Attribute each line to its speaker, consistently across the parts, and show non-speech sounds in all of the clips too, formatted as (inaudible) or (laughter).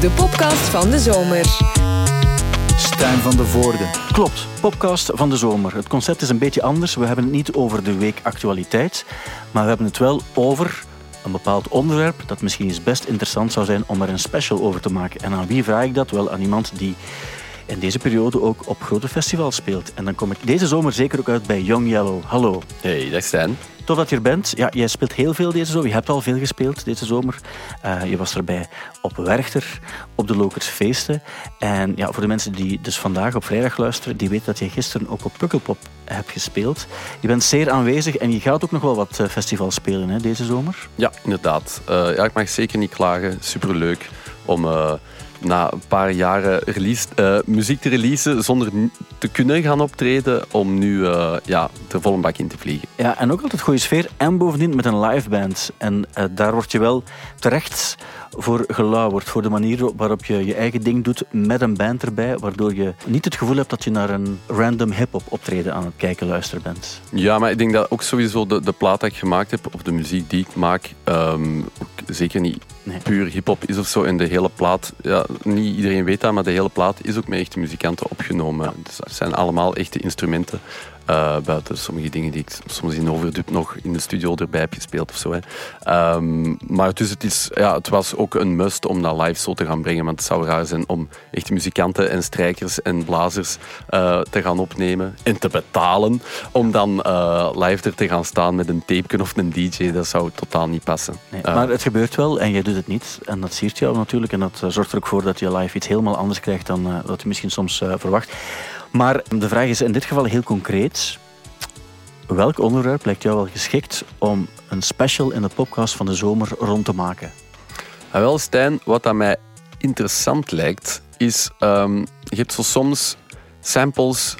Speaker 1: de podcast van de zomer.
Speaker 2: Stijn van de Voorde. Klopt, podcast van de zomer. Het concept is een beetje anders. We hebben het niet over de week actualiteit, maar we hebben het wel over een bepaald onderwerp dat misschien eens best interessant zou zijn om er een special over te maken. En aan wie vraag ik dat? Wel aan iemand die in deze periode ook op grote festivals speelt. En dan kom ik deze zomer zeker ook uit bij Young Yellow. Hallo.
Speaker 3: Hey, dag Stijn.
Speaker 2: Tof dat je er bent. Ja, jij speelt heel veel deze zomer. Je hebt al veel gespeeld deze zomer. Uh, je was erbij op Werchter, op de Lokers feesten. En ja, voor de mensen die dus vandaag op vrijdag luisteren, die weten dat je gisteren ook op Pukkelpop hebt gespeeld. Je bent zeer aanwezig en je gaat ook nog wel wat eh, festivals spelen hè, deze zomer.
Speaker 3: Ja, inderdaad. Uh, ja, ik mag zeker niet klagen. Superleuk om... na een paar jaren uh, muziek te releasen zonder te kunnen gaan optreden, om nu uh, ja, er volle bak in te vliegen.
Speaker 2: Ja, en ook altijd goede sfeer. En bovendien met een live band. En uh, daar word je wel terecht voor gelauwerd. Voor de manier waarop je je eigen ding doet met een band erbij. Waardoor je niet het gevoel hebt dat je naar een random hip-hop optreden aan het kijken luisteren bent.
Speaker 3: Ja, maar ik denk dat ook sowieso de, de plaat die ik gemaakt heb, of de muziek die ik maak, um, zeker niet nee. puur hip-hop is of zo. En de hele plaat, ja, niet iedereen weet dat, maar de hele plaat is ook met echte muzikanten opgenomen. Dus het zijn allemaal echte instrumenten. Uh, buiten sommige dingen die ik soms in overdub nog in de studio erbij heb gespeeld of zo. Hè. Um, maar dus het, is, ja, het was ook een must om dat live zo te gaan brengen. Want het zou raar zijn om echte muzikanten en strijkers en blazers uh, te gaan opnemen en te betalen. Om dan uh, live er te gaan staan met een tape of een DJ. Dat zou totaal niet passen.
Speaker 2: Nee, maar het gebeurt wel en jij doet het niet. En dat siert jou natuurlijk. En dat zorgt er ook voor dat je live iets helemaal anders krijgt dan wat je misschien soms verwacht. Maar de vraag is in dit geval heel concreet. Welk onderwerp lijkt jou wel geschikt om een special in de podcast van de zomer rond te maken?
Speaker 3: Ja, wel, Stijn, wat aan mij interessant lijkt, is... Um, je hebt zo soms samples,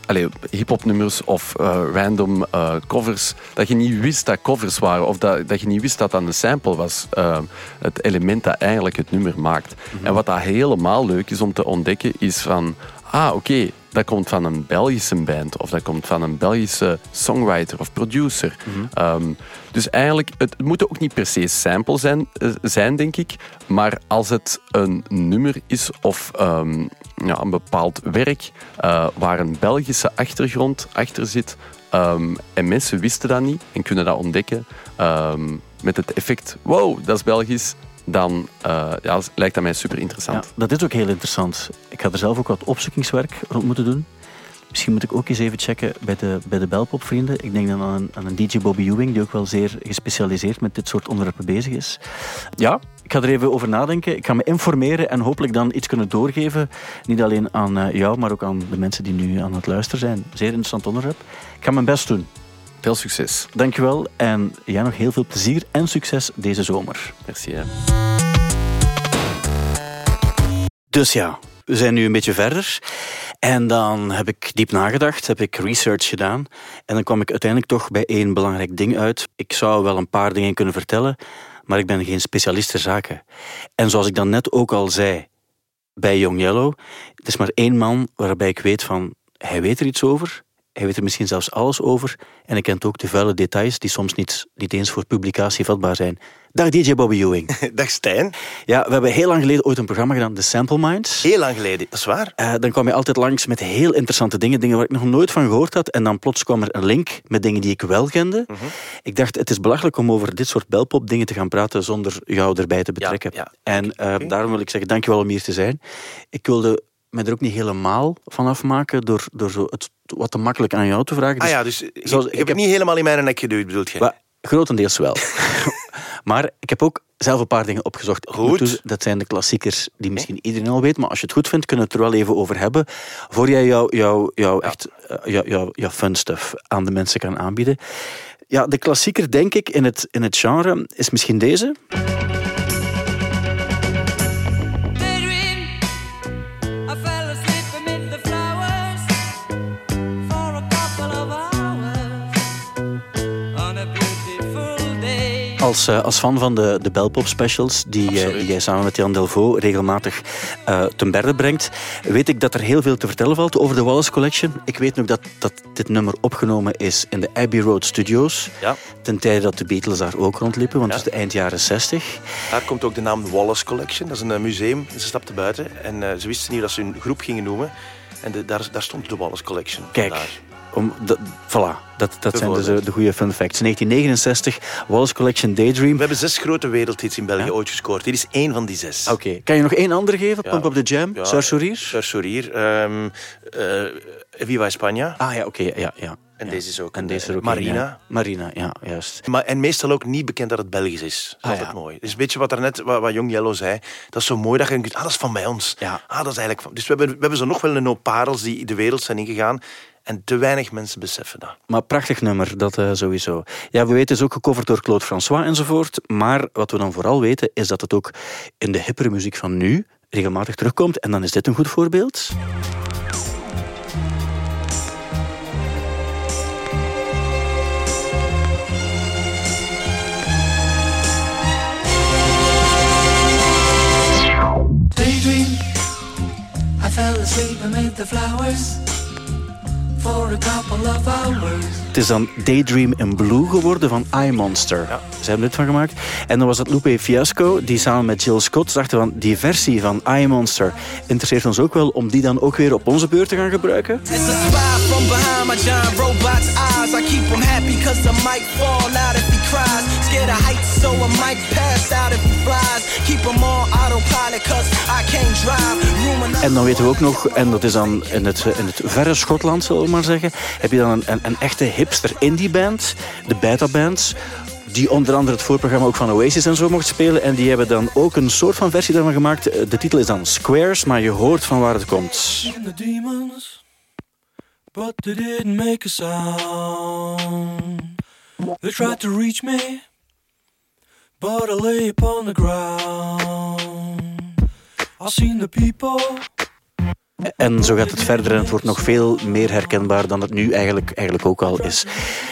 Speaker 3: hip-hop nummers of uh, random uh, covers, dat je niet wist dat covers waren of dat, dat je niet wist dat dat een sample was. Uh, het element dat eigenlijk het nummer maakt. Mm -hmm. En wat dat helemaal leuk is om te ontdekken, is van, ah oké, okay, dat komt van een Belgische band of dat komt van een Belgische songwriter of producer. Mm -hmm. um, dus eigenlijk, het moet ook niet per se sample zijn, zijn denk ik, maar als het een nummer is of um, ja, een bepaald werk uh, waar een Belgische achtergrond achter zit um, en mensen wisten dat niet en kunnen dat ontdekken met het effect, wow, dat is Belgisch, dan uh, ja, lijkt dat mij super interessant.
Speaker 2: Ja, dat is ook heel interessant. Ik ga er zelf ook wat opzoekingswerk rond moeten doen. Misschien moet ik ook eens even checken bij de, bij de Belpop-vrienden. Ik denk dan aan een, aan een DJ Bobby Ewing, die ook wel zeer gespecialiseerd met dit soort onderwerpen bezig is. Ja, ik ga er even over nadenken. Ik ga me informeren en hopelijk dan iets kunnen doorgeven. Niet alleen aan uh, jou, maar ook aan de mensen die nu aan het luisteren zijn. Zeer interessant onderwerp. Ik ga mijn best doen.
Speaker 3: Veel succes.
Speaker 2: Dankjewel en jij nog heel veel plezier en succes deze zomer.
Speaker 3: Merci. Hè.
Speaker 2: Dus ja, we zijn nu een beetje verder. En dan heb ik diep nagedacht, heb ik research gedaan. En dan kwam ik uiteindelijk toch bij één belangrijk ding uit. Ik zou wel een paar dingen kunnen vertellen, maar ik ben geen specialist ter zaken. En zoals ik dan net ook al zei bij Young Yellow, het is maar één man waarbij ik weet van, hij weet er iets over. Hij weet er misschien zelfs alles over. En hij kent ook de vuile details die soms niet, niet eens voor publicatie vatbaar zijn. Dag DJ Bobby Ewing. (laughs)
Speaker 4: Dag Stijn.
Speaker 2: Ja, we hebben heel lang geleden ooit een programma gedaan, The Sample Minds.
Speaker 4: Heel lang geleden, dat is waar.
Speaker 2: Uh, dan kwam je altijd langs met heel interessante dingen, dingen waar ik nog nooit van gehoord had. En dan plots kwam er een link met dingen die ik wel kende. Mm -hmm. Ik dacht, het is belachelijk om over dit soort belpop dingen te gaan praten zonder jou erbij te betrekken. Ja, ja. En uh, okay. daarom wil ik zeggen, dankjewel om hier te zijn. Ik wilde me er ook niet helemaal van afmaken door, door zo het wat te makkelijk aan jou te vragen.
Speaker 4: Dus, ah ja, dus zoals, ik, ik heb het niet helemaal in mijn nek geduwd, bedoelt je?
Speaker 2: Grotendeels wel. (laughs) maar ik heb ook zelf een paar dingen opgezocht.
Speaker 4: Goed.
Speaker 2: Dat zijn de klassiekers die misschien iedereen al weet. Maar als je het goed vindt, kunnen we het er wel even over hebben. Voor jij jouw jou, jou, ja. echt, uh, jou, jou, jou fun stuff aan de mensen kan aanbieden. Ja, de klassieker, denk ik, in het, in het genre is misschien deze. Als, uh, als fan van de, de Belpop specials, die, uh, die jij samen met Jan Delvaux regelmatig uh, ten berde brengt, weet ik dat er heel veel te vertellen valt over de Wallace Collection. Ik weet nog dat, dat dit nummer opgenomen is in de Abbey Road Studios. Ja. Ten tijde dat de Beatles daar ook rondliepen, want het is de eind jaren 60.
Speaker 4: Daar komt ook de naam Wallace Collection. Dat is een museum. Ze stapten buiten en ze wisten niet dat ze hun groep gingen noemen. En de, daar, daar stond de Wallace Collection.
Speaker 2: Kijk. Om, de, voilà, dat, dat zijn dus de goede fun facts. 1969, Wallace Collection Daydream.
Speaker 4: We hebben zes grote wereldhits in België ooit gescoord. Dit is één van die zes.
Speaker 2: Oké. Kan je nog één andere geven? Ja. Pump Up the Jam? Ja. Sourier?
Speaker 4: Sourier. Um, uh, Viva España.
Speaker 2: Ah ja, oké. Ja, ja.
Speaker 4: En deze is ook.
Speaker 2: En deze ook
Speaker 4: Marina.
Speaker 2: Marina, ja, juist.
Speaker 4: Maar, en meestal ook niet bekend dat het Belgisch is. Dat is ah, mooi. Dus een beetje wat, er net, wat, wat Jong Yellow zei. Dat is zo mooi dat je denkt, ah, dat is van bij ons. Ja. Ah, dat is eigenlijk van... Dus we hebben, we hebben zo nog wel een hoop parels die de wereld zijn ingegaan. En te weinig mensen beseffen dat.
Speaker 2: Maar prachtig nummer, dat uh, sowieso. Ja, we weten, het is ook gecoverd door Claude François enzovoort. Maar wat we dan vooral weten, is dat het ook in de hippere muziek van nu regelmatig terugkomt. En dan is dit een goed voorbeeld. Daydream I fell asleep amid the flowers het is dan Daydream in Blue geworden van iMonster. Ja. Ze hebben dit van gemaakt. En dan was het Lupe Fiasco, die samen met Jill Scott dachten van die versie van iMonster interesseert ons ook wel om die dan ook weer op onze beurt te gaan gebruiken. En dan weten we ook nog, en dat is dan in het, in het verre Schotland, zullen we maar zeggen, heb je dan een, een, een echte hipster indie band, de Beta Bands die onder andere het voorprogramma ook van Oasis en zo mocht spelen. En die hebben dan ook een soort van versie daarvan gemaakt. De titel is dan Squares, maar je hoort van waar het komt. but they didn't make a sound. They tried to reach me, but I lay upon the ground. I've seen the people en zo gaat het verder en het wordt nog veel meer herkenbaar dan het nu eigenlijk, eigenlijk ook al is.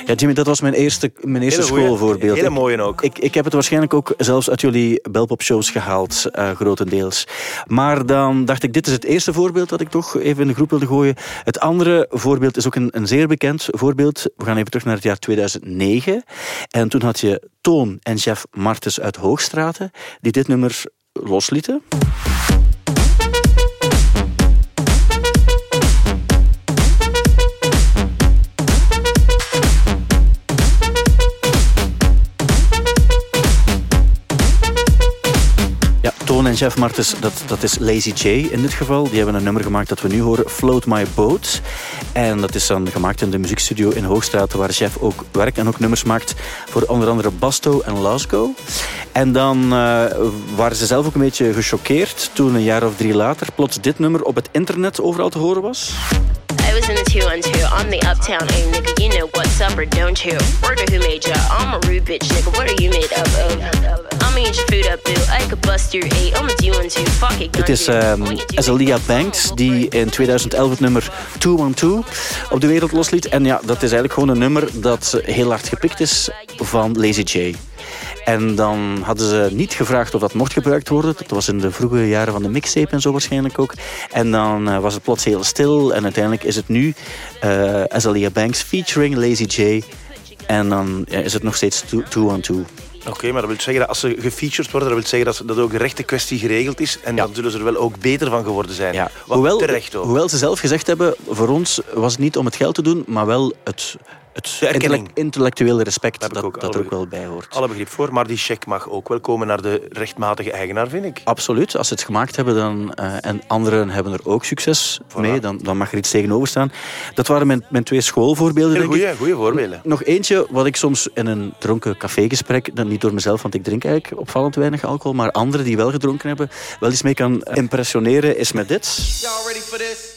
Speaker 2: Ja, Jimmy, dat was mijn eerste, mijn eerste schoolvoorbeeld.
Speaker 4: Hele mooie ook.
Speaker 2: Ik, ik heb het waarschijnlijk ook zelfs uit jullie Belpop-shows gehaald, uh, grotendeels. Maar dan dacht ik, dit is het eerste voorbeeld dat ik toch even in de groep wilde gooien. Het andere voorbeeld is ook een, een zeer bekend voorbeeld. We gaan even terug naar het jaar 2009. En toen had je Toon en Jeff Martens uit Hoogstraten, die dit nummer loslieten. En Jeff Martens, dat, dat is Lazy J in dit geval. Die hebben een nummer gemaakt dat we nu horen, Float My Boat. En dat is dan gemaakt in de muziekstudio in Hoogstraat, waar Jeff ook werkt en ook nummers maakt voor onder andere Basto en Lasgo. En dan uh, waren ze zelf ook een beetje gechoqueerd toen een jaar of drie later plots dit nummer op het internet overal te horen was. I was in the 212. I'm the uptown A nigga. You know what's up or don't you? Word who made ya? I'm a rude bitch nigga. What are you made up of? I'ma eat your food up, boo. I could bust your eight. I'm a do one two. Fuck it. Het is um, Azalia Banks die in 2011 het nummer 212 op de wereld losliet. En ja, dat is eigenlijk gewoon een nummer dat heel hard gepikt is van Lazy J. En dan hadden ze niet gevraagd of dat mocht gebruikt worden. Dat was in de vroege jaren van de mixtape en zo waarschijnlijk ook. En dan uh, was het plots heel stil. En uiteindelijk is het nu uh, Azalea Banks featuring Lazy J. En dan ja, is het nog steeds 212.
Speaker 4: Oké, maar dat wil zeggen dat als ze gefeatured worden, dat wil zeggen dat, dat ook de rechte kwestie geregeld is. En dan zullen ze er wel ook beter van geworden zijn. Ja.
Speaker 2: Hoewel, terecht ook. hoewel ze zelf gezegd hebben, voor ons was het niet om het geld te doen, maar wel het het intellectuele respect dat, dat, ook, dat er ook wel bij hoort.
Speaker 4: Alle begrip voor, maar die check mag ook wel komen naar de rechtmatige eigenaar, vind ik.
Speaker 2: Absoluut. Als ze het gemaakt hebben dan, uh, en anderen hebben er ook succes mee, dan, dan mag er iets tegenover staan. Dat waren mijn, mijn twee schoolvoorbeelden,
Speaker 4: Goeie voorbeelden.
Speaker 2: Nog eentje wat ik soms in een dronken cafégesprek, dan niet door mezelf, want ik drink eigenlijk opvallend weinig alcohol, maar anderen die wel gedronken hebben, wel eens mee kan impressioneren, is met dit. Y'all ready for this?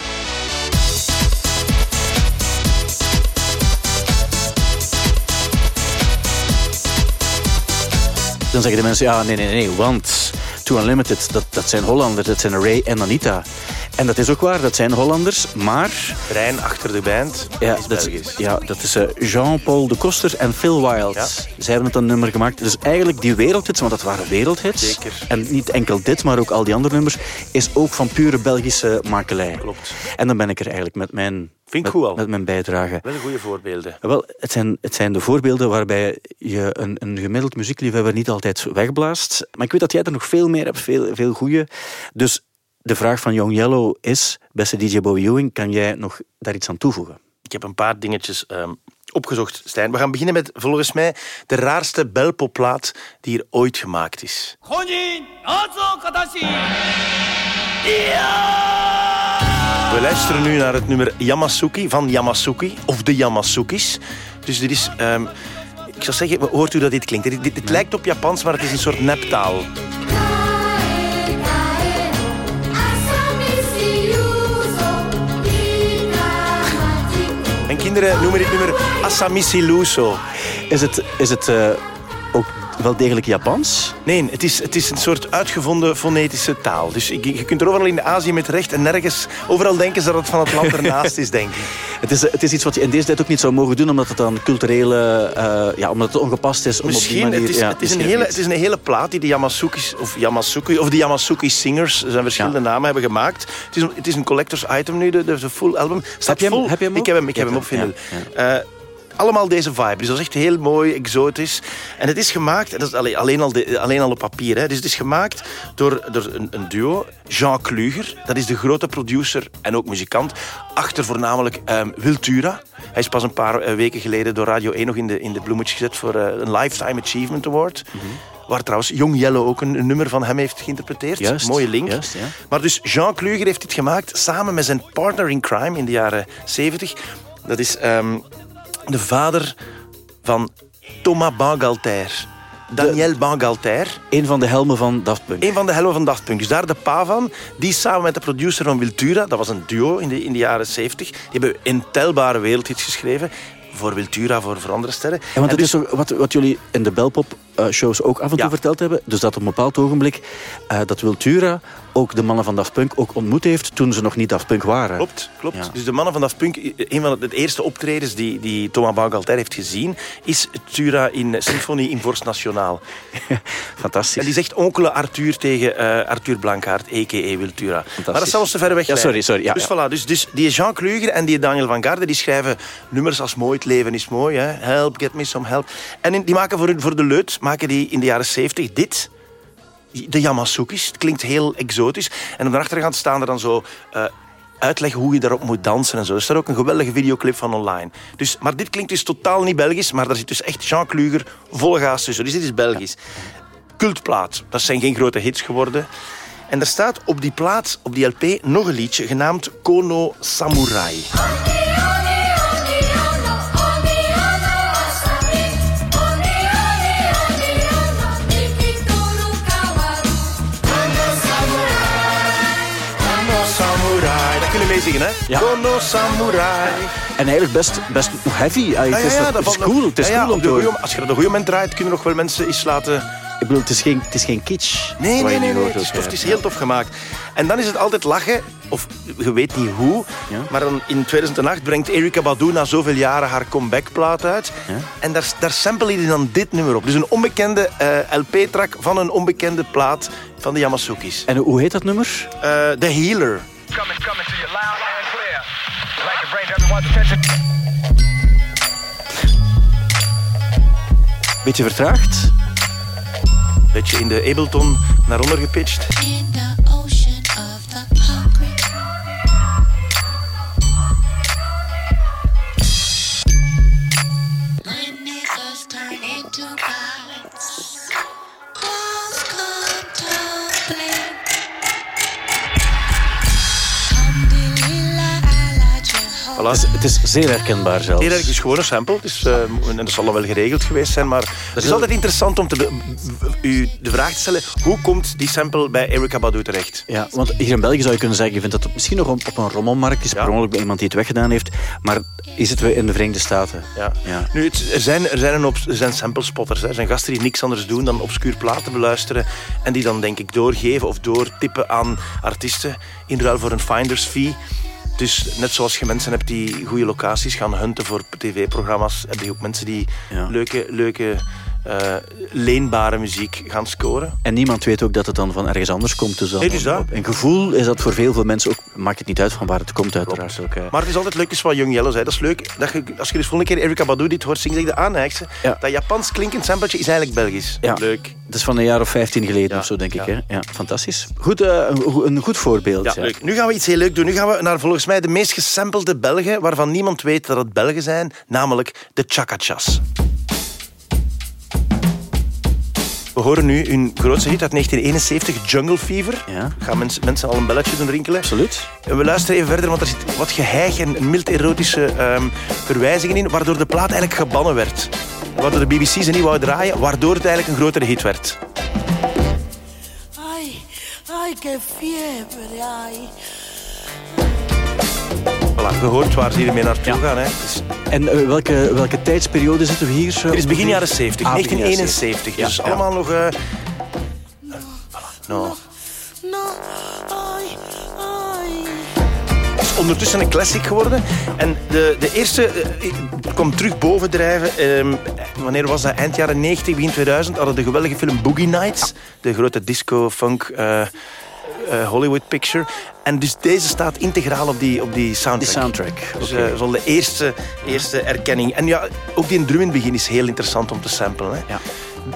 Speaker 2: Dan zeggen de mensen, ja, nee, nee, nee, want Two Unlimited, dat, dat zijn Hollanders. Dat zijn Ray en Anita. En dat is ook waar, dat zijn Hollanders, maar...
Speaker 4: Brein achter de band
Speaker 2: ja,
Speaker 4: is
Speaker 2: dat, ja, dat is eh, Jean-Paul de Koster en Phil Wild. Ja. Zij hebben het een nummer gemaakt. Dus eigenlijk die wereldhits, want dat waren wereldhits.
Speaker 4: Zeker.
Speaker 2: En niet enkel dit, maar ook al die andere nummers, is ook van pure Belgische makelij.
Speaker 4: Klopt.
Speaker 2: En dan ben ik er eigenlijk met mijn
Speaker 4: Vind
Speaker 2: ik
Speaker 4: goed al.
Speaker 2: Met mijn bijdrage.
Speaker 4: Wel goede voorbeelden.
Speaker 2: Wel, het zijn, het zijn de voorbeelden waarbij je een, een gemiddeld muziekliefhebber niet altijd wegblaast. Maar ik weet dat jij er nog veel meer hebt, veel, veel goede. Dus de vraag van Young Yellow is, beste DJ Bowie Ewing, kan jij nog daar iets aan toevoegen?
Speaker 4: Ik heb een paar dingetjes um, opgezocht, Stijn. We gaan beginnen met volgens mij de raarste belpoplaat die hier ooit gemaakt is. We luisteren nu naar het nummer Yamasuki van Yamasuki, of de Yamasukis. Dus dit is, um, ik zou zeggen, hoort u dat dit klinkt? Dit, dit, dit lijkt op Japans, maar het is een soort neptaal. En kinderen noemen dit nummer Asamisi Luso.
Speaker 2: Is het, is het uh, ook wel degelijk Japans?
Speaker 4: Nee, het is, het is een soort uitgevonden fonetische taal. Dus je, je kunt er overal in Azië met recht en nergens... Overal denken ze dat het van het land ernaast is, denk ik. (laughs)
Speaker 2: Het is, het is iets wat je in deze tijd ook niet zou mogen doen, omdat het dan culturele... Uh, ja, omdat het ongepast is. Om
Speaker 4: misschien,
Speaker 2: op die manier,
Speaker 4: het, is,
Speaker 2: ja,
Speaker 4: het, is een hele, het is een hele plaat die de Yamasukis, of Yamasuki, of de Yamasuki Singers, er zijn verschillende ja. namen, hebben gemaakt. Het is, een, het is een collector's item nu, de, de, full album.
Speaker 2: Staat heb, je hem, heb je hem
Speaker 4: Ik heb hem, ik heb hem op vinyl. Ja, uh, allemaal deze vibe. Dus dat is echt heel mooi, exotisch. En het is gemaakt, en dat is alleen, alleen, al, de, alleen al op papier, hè. dus het is gemaakt door, door een, een, duo. Jean Kluger, dat is de grote producer en ook muzikant. Achter voornamelijk um, Wiltura. Hij is pas een paar uh, weken geleden door Radio 1 nog in de, in de bloemetjes gezet voor uh, een Lifetime Achievement Award. Mm -hmm. Waar trouwens Young Yellow ook een, een, nummer van hem heeft geïnterpreteerd.
Speaker 2: Juist,
Speaker 4: Mooie link.
Speaker 2: Juist, ja.
Speaker 4: Maar dus Jean Kluger heeft dit gemaakt samen met zijn partner in crime in de jaren 70. Dat is um, de vader van Thomas Bangalter. Daniel Bangalter.
Speaker 2: Een van de helmen van Daft Punk.
Speaker 4: Een van de helmen van Daft Punk. Dus daar de pa van. Die samen met de producer van Wiltura. Dat was een duo in de, in de jaren 70. Die hebben intelbare wereldhits geschreven. Voor Wiltura, voor, voor andere sterren.
Speaker 2: Ja, want dat dus, is ook wat, wat jullie in de Belpop uh, shows ook af en toe
Speaker 4: ja.
Speaker 2: verteld hebben. Dus dat op een bepaald ogenblik uh, dat Wiltura ook de mannen van Daft Punk ook ontmoet heeft toen ze nog niet Daft Punk waren.
Speaker 4: Klopt, klopt. Ja. Dus de mannen van Daft Punk, een van de eerste optredens die, die Thomas Bangalter heeft gezien, is Tura in Symfonie in Vorst Nationaal. (laughs)
Speaker 2: Fantastisch.
Speaker 4: En die zegt onkele Arthur tegen uh, Arthur Blankaart, a.k.a. Wiltura. Maar dat is zelfs te ver weg.
Speaker 2: Ja, sorry, sorry. Ja,
Speaker 4: dus
Speaker 2: ja.
Speaker 4: voilà, dus, dus die Jean Kluger en die Daniel van Garde, die schrijven nummers als Mooi, leven is mooi, hè? Help, get me some help. En die maken voor, voor de leut, maken die in de jaren 70 dit de Yamasukis. Het klinkt heel exotisch. En op de achterkant staan er dan zo uh, uitleggen hoe je daarop moet dansen en zo. Er staat ook een geweldige videoclip van online. Dus, maar dit klinkt dus totaal niet Belgisch, maar daar zit dus echt Jean Kluger volle gaas tussen. Dus dit is Belgisch. Cultplaat. Dat zijn geen grote hits geworden. En er staat op die plaat, op die LP, nog een liedje genaamd Kono Samurai. Meezingen, hè?
Speaker 2: Ja.
Speaker 4: Kono Samurai.
Speaker 2: En eigenlijk best, best heavy. Ja, het is,
Speaker 4: ja,
Speaker 2: het is cool, het is cool om te
Speaker 4: Als je er de goede moment draait, kunnen nog wel mensen eens laten...
Speaker 2: Ik bedoel, het is geen, het is geen kitsch.
Speaker 4: Nee, nee, nee. nee. Het, is tof, het is heel tof gemaakt. En dan is het altijd lachen, of je weet niet hoe,
Speaker 2: ja.
Speaker 4: maar dan in 2008 brengt Erika Badu na zoveel jaren haar comebackplaat uit.
Speaker 2: Ja.
Speaker 4: En daar, daar sample je dan dit nummer op. Dus een onbekende uh, LP-track van een onbekende plaat van de Yamasukis.
Speaker 2: En hoe heet dat nummer?
Speaker 4: Uh, The Healer.
Speaker 5: Coming, coming to you loud and clear. Like to bring everyone's attention.
Speaker 2: Beetje vertraagd?
Speaker 4: Beetje in de Ableton naar onder gepitcht.
Speaker 2: Het is, het is zeer herkenbaar zelfs.
Speaker 4: Nee, dat is gewoon een sample. Het is, eh, en dat zal dan wel geregeld geweest zijn. Maar het is altijd interessant om te, u de vraag te stellen... hoe komt die sample bij Erykah Badu terecht?
Speaker 2: Ja, want hier in België zou je kunnen zeggen, je vindt dat het misschien nog op een rommelmarkt is,
Speaker 4: Ja.
Speaker 2: per ongeluk bij iemand die het weggedaan heeft, maar is het in de Verenigde Staten?
Speaker 4: Ja.
Speaker 2: Ja.
Speaker 4: Nu, het, er, zijn, er, zijn een op, er zijn samplespotters. hè. Er zijn gasten die niks anders doen dan obscuur platen beluisteren en die dan denk ik doorgeven of doortippen aan artiesten in ruil voor een finder's fee. Dus net zoals je mensen hebt die goede locaties gaan hunten voor tv-programma's, heb je ook mensen die
Speaker 2: Ja.
Speaker 4: leuke, leuke eh, leenbare muziek gaan scoren.
Speaker 2: En niemand weet ook dat het dan van ergens anders komt. Dus dan
Speaker 4: Nee, dus dat.
Speaker 2: Een gevoel is dat voor veel, veel mensen ook... Maakt het niet uit van waar het komt uiteraard ook.
Speaker 4: Maar het is altijd leuk, dus wat Young Yellow zei. Dat is leuk. Dat je, als je dus volgende keer Erykah Badu dit hoort zingen, zeg je,
Speaker 2: Ja.
Speaker 4: dat Japans klinkend sampletje is eigenlijk Belgisch.
Speaker 2: Ja.
Speaker 4: Leuk.
Speaker 2: Het is van een jaar of 15 geleden
Speaker 4: Ja,
Speaker 2: of zo, denk ik. Hè? Ja, fantastisch. Goed, eh, een, een goed voorbeeld.
Speaker 4: Ja,
Speaker 2: ja.
Speaker 4: leuk. Nu gaan we iets heel leuk doen. Nu gaan we naar volgens mij de meest gesampelde Belgen, waarvan niemand weet dat het Belgen zijn, namelijk de Chakachas. We horen nu hun grootste hit uit 1971, Jungle Fever.
Speaker 2: Ja.
Speaker 4: Gaan mensen, mensen al een belletje doen rinkelen.
Speaker 2: Absoluut.
Speaker 4: En we luisteren even verder, want er zit wat geheig en mild erotische ehm, verwijzingen in, waardoor de plaat eigenlijk gebannen werd. Waardoor de BBC ze niet wou draaien, waardoor het eigenlijk een grotere hit werd.
Speaker 6: Fiebre, ay.
Speaker 4: Voilà, je hoort waar ze hiermee naartoe
Speaker 2: Ja.
Speaker 4: gaan. Hè. Is,
Speaker 2: En eh, welke, welke tijdsperiode zitten we hier?
Speaker 4: het is begin jaren 70,
Speaker 2: Ah, begin jaren
Speaker 4: 1971.
Speaker 2: Ja,
Speaker 4: Dus
Speaker 2: ja.
Speaker 4: allemaal nog... eh, voilà,
Speaker 6: No,
Speaker 4: ondertussen een classic geworden. En de, de eerste eh, kwam terug bovendrijven. ehm, wanneer was dat? Eind jaren 90, begin 2000. Hadden de geweldige film Boogie Nights. De grote disco-funk... eh, eh, Hollywood picture. En dus deze staat integraal op die, op die soundtrack.
Speaker 2: Die soundtrack,
Speaker 4: Dus eh, zo de eerste, eerste erkenning. En ja, ook die drum in het begin is heel interessant om te samplen. Hè.
Speaker 2: Ja.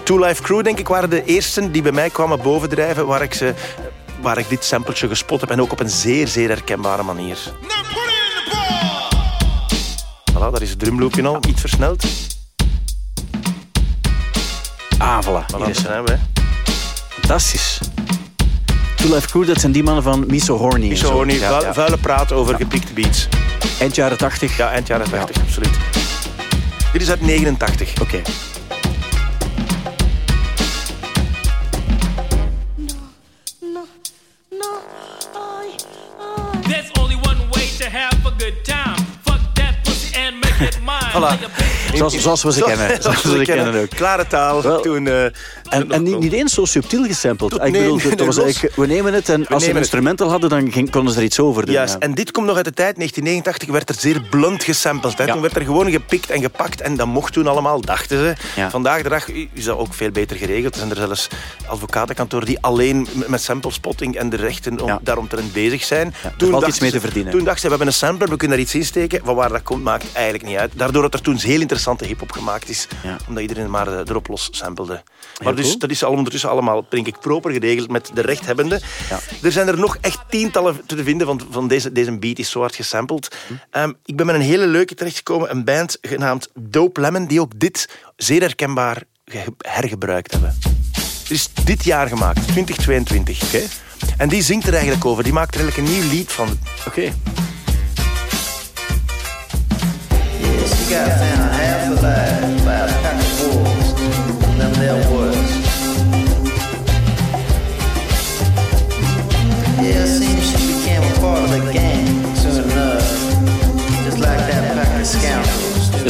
Speaker 4: Two Life Crew, denk ik, waren de eersten die bij mij kwamen bovendrijven waar ik, ze, waar ik dit sampletje gespot heb. En ook op een zeer, zeer herkenbare manier. Voilà, daar is het drumloopje al, iets versneld.
Speaker 2: Ah, voilà.
Speaker 4: Voilà,
Speaker 2: Hier is
Speaker 4: hè.
Speaker 2: Fantastisch. Two Life Crew, dat zijn die mannen van Miso Horny.
Speaker 4: Niet zo, niet
Speaker 2: Ja,
Speaker 4: vuile praat over gepikte beats.
Speaker 2: Eind jaren 80.
Speaker 4: Ja, eind jaren 80, absoluut. Dit is uit 89.
Speaker 2: Oké.
Speaker 6: No, no, ay, ay.
Speaker 7: There's only one way to have a good time. Fuck that pussy and make it mine.
Speaker 4: Voilà. (laughs)
Speaker 2: Zoals, zoals we ze kennen. Zoals we ze kennen ook.
Speaker 4: Klare taal.
Speaker 2: Wel,
Speaker 4: toen, eh,
Speaker 2: En, en niet, niet eens zo subtiel gesampled. Ik bedoel,
Speaker 4: nee, nee,
Speaker 2: was we nemen het en als ze een instrumental hadden, dan ging, konden ze er iets over doen.
Speaker 4: Juist,
Speaker 2: ja.
Speaker 4: en dit komt nog uit de tijd, 1989, werd er zeer blunt gesampled. Hè.
Speaker 2: Ja.
Speaker 4: Toen werd er gewoon gepikt en gepakt en dat mocht toen allemaal, dachten ze.
Speaker 2: Ja.
Speaker 4: Vandaag de dag is dat ook veel beter geregeld. Er zijn er zelfs advocatenkantoren die alleen met samplespotting en de rechten om, daaromtrent bezig zijn.
Speaker 2: valt
Speaker 4: dachten
Speaker 2: iets mee te verdienen.
Speaker 4: Toen dachten ze, we hebben een sampler, we kunnen daar iets in steken. Van waar dat komt, maakt eigenlijk niet uit. Daardoor dat er toen heel interessante hip-hop gemaakt is.
Speaker 2: Ja.
Speaker 4: Omdat iedereen maar eh, erop los sampelde. Maar dus,
Speaker 2: cool.
Speaker 4: dat is al ondertussen allemaal, denk ik, proper geregeld met de rechthebbenden.
Speaker 2: Ja.
Speaker 4: Er zijn er nog echt tientallen te vinden, want van deze, deze beat is zo hard gesampleld.
Speaker 2: Hm.
Speaker 4: Ehm, ik ben met een hele leuke terechtgekomen. Een band genaamd Dope Lemon, die ook dit zeer herkenbaar ge- hergebruikt hebben. Het is dit jaar gemaakt, 2022.
Speaker 2: Oké.
Speaker 4: En die zingt er eigenlijk over. Die maakt er eigenlijk een nieuw lied van.
Speaker 2: Oké.
Speaker 8: She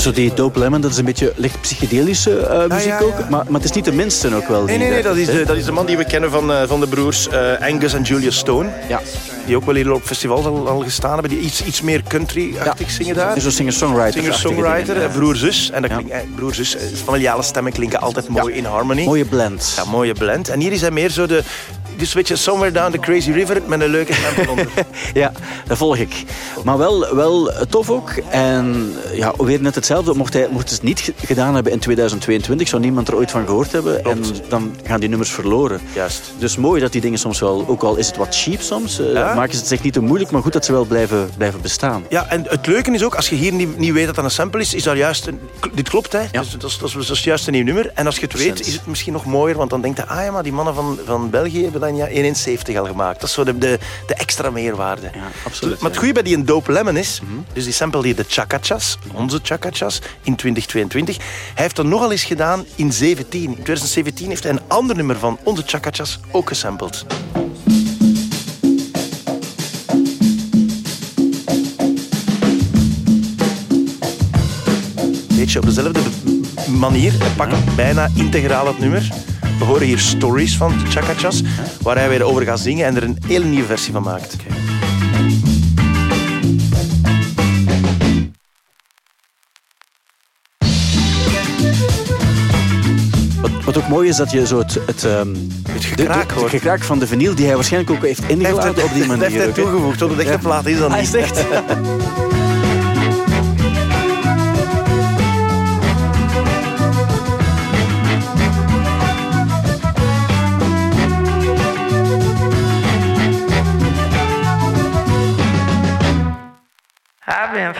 Speaker 2: zo die Dope Lemon, dat is een beetje licht psychedelische eh, muziek
Speaker 4: ja, ja.
Speaker 2: ook. Maar, maar het is niet de minste ook wel.
Speaker 4: Nee, nee, nee, dat is de, dat is de man die we kennen van, eh, van de broers eh, Angus en Julius Stone.
Speaker 2: Ja.
Speaker 4: Die ook wel hier op festivals al, al gestaan hebben. Die iets, iets meer country-achtig zingen daar.
Speaker 2: Dus zo'n singer-songwriter.
Speaker 4: Singer-songwriter, broer-zus. En dat klinkt, broer-zus, familiale stemmen klinken altijd mooi in harmony.
Speaker 2: Mooie blend.
Speaker 4: Ja, mooie blend. En hier is hij meer zo de... Dus een beetje Somewhere Down the Crazy River met een leuke (laughs) sample onder.
Speaker 2: Ja, dat volg ik. Maar wel, wel tof ook. En ja, weer net hetzelfde. Mocht hij mocht het niet ge- gedaan hebben in 2022, zou niemand er ooit van gehoord hebben. En dan gaan die nummers verloren.
Speaker 4: Juist.
Speaker 2: Dus mooi dat die dingen soms wel, ook al is het wat cheap soms, eh,
Speaker 4: Ja.
Speaker 2: maken ze het zich niet te moeilijk, maar goed dat ze wel blijven, blijven bestaan.
Speaker 4: Ja, en het leuke is ook, als je hier niet, niet weet dat dat een sample is, is dat juist... Een, dit klopt, hè.
Speaker 2: Ja.
Speaker 4: Dus dat, is, dat, is, dat is juist een nieuw nummer. En als je het weet,
Speaker 2: 100%.
Speaker 4: is het misschien nog mooier, want dan denkt je, ah ja, maar die mannen van, van België hebben dat Caipirinha 1,70 al gemaakt. Dat is zo de, de, de extra meerwaarde.
Speaker 2: Ja, absoluut.
Speaker 4: Maar het goede bij die een Dope Lemon is, dus die sample die de Chacachas, onze Chacachas, in 2022, hij heeft dat nogal eens gedaan in 17. In 2017 heeft hij een ander nummer van onze Chacachas ook gesampled. Beetje op dezelfde manier. Hij pakt bijna integraal het nummer. We horen hier stories van de Chacachas, waar hij weer over gaat zingen en er een hele nieuwe versie van maakt.
Speaker 2: Wat, wat ook mooi is dat je zo het, het, ehm,
Speaker 4: Het gekraak
Speaker 2: de- het gekraak van de vinyl, die hij waarschijnlijk ook heeft
Speaker 4: Hij heeft
Speaker 2: ingeladen
Speaker 4: het
Speaker 2: op die (laughs)
Speaker 4: dat
Speaker 2: manier.
Speaker 4: heeft hij toegevoegd, de echte plaat is dat
Speaker 2: Hij
Speaker 4: niet.
Speaker 2: is echt.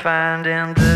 Speaker 9: find in the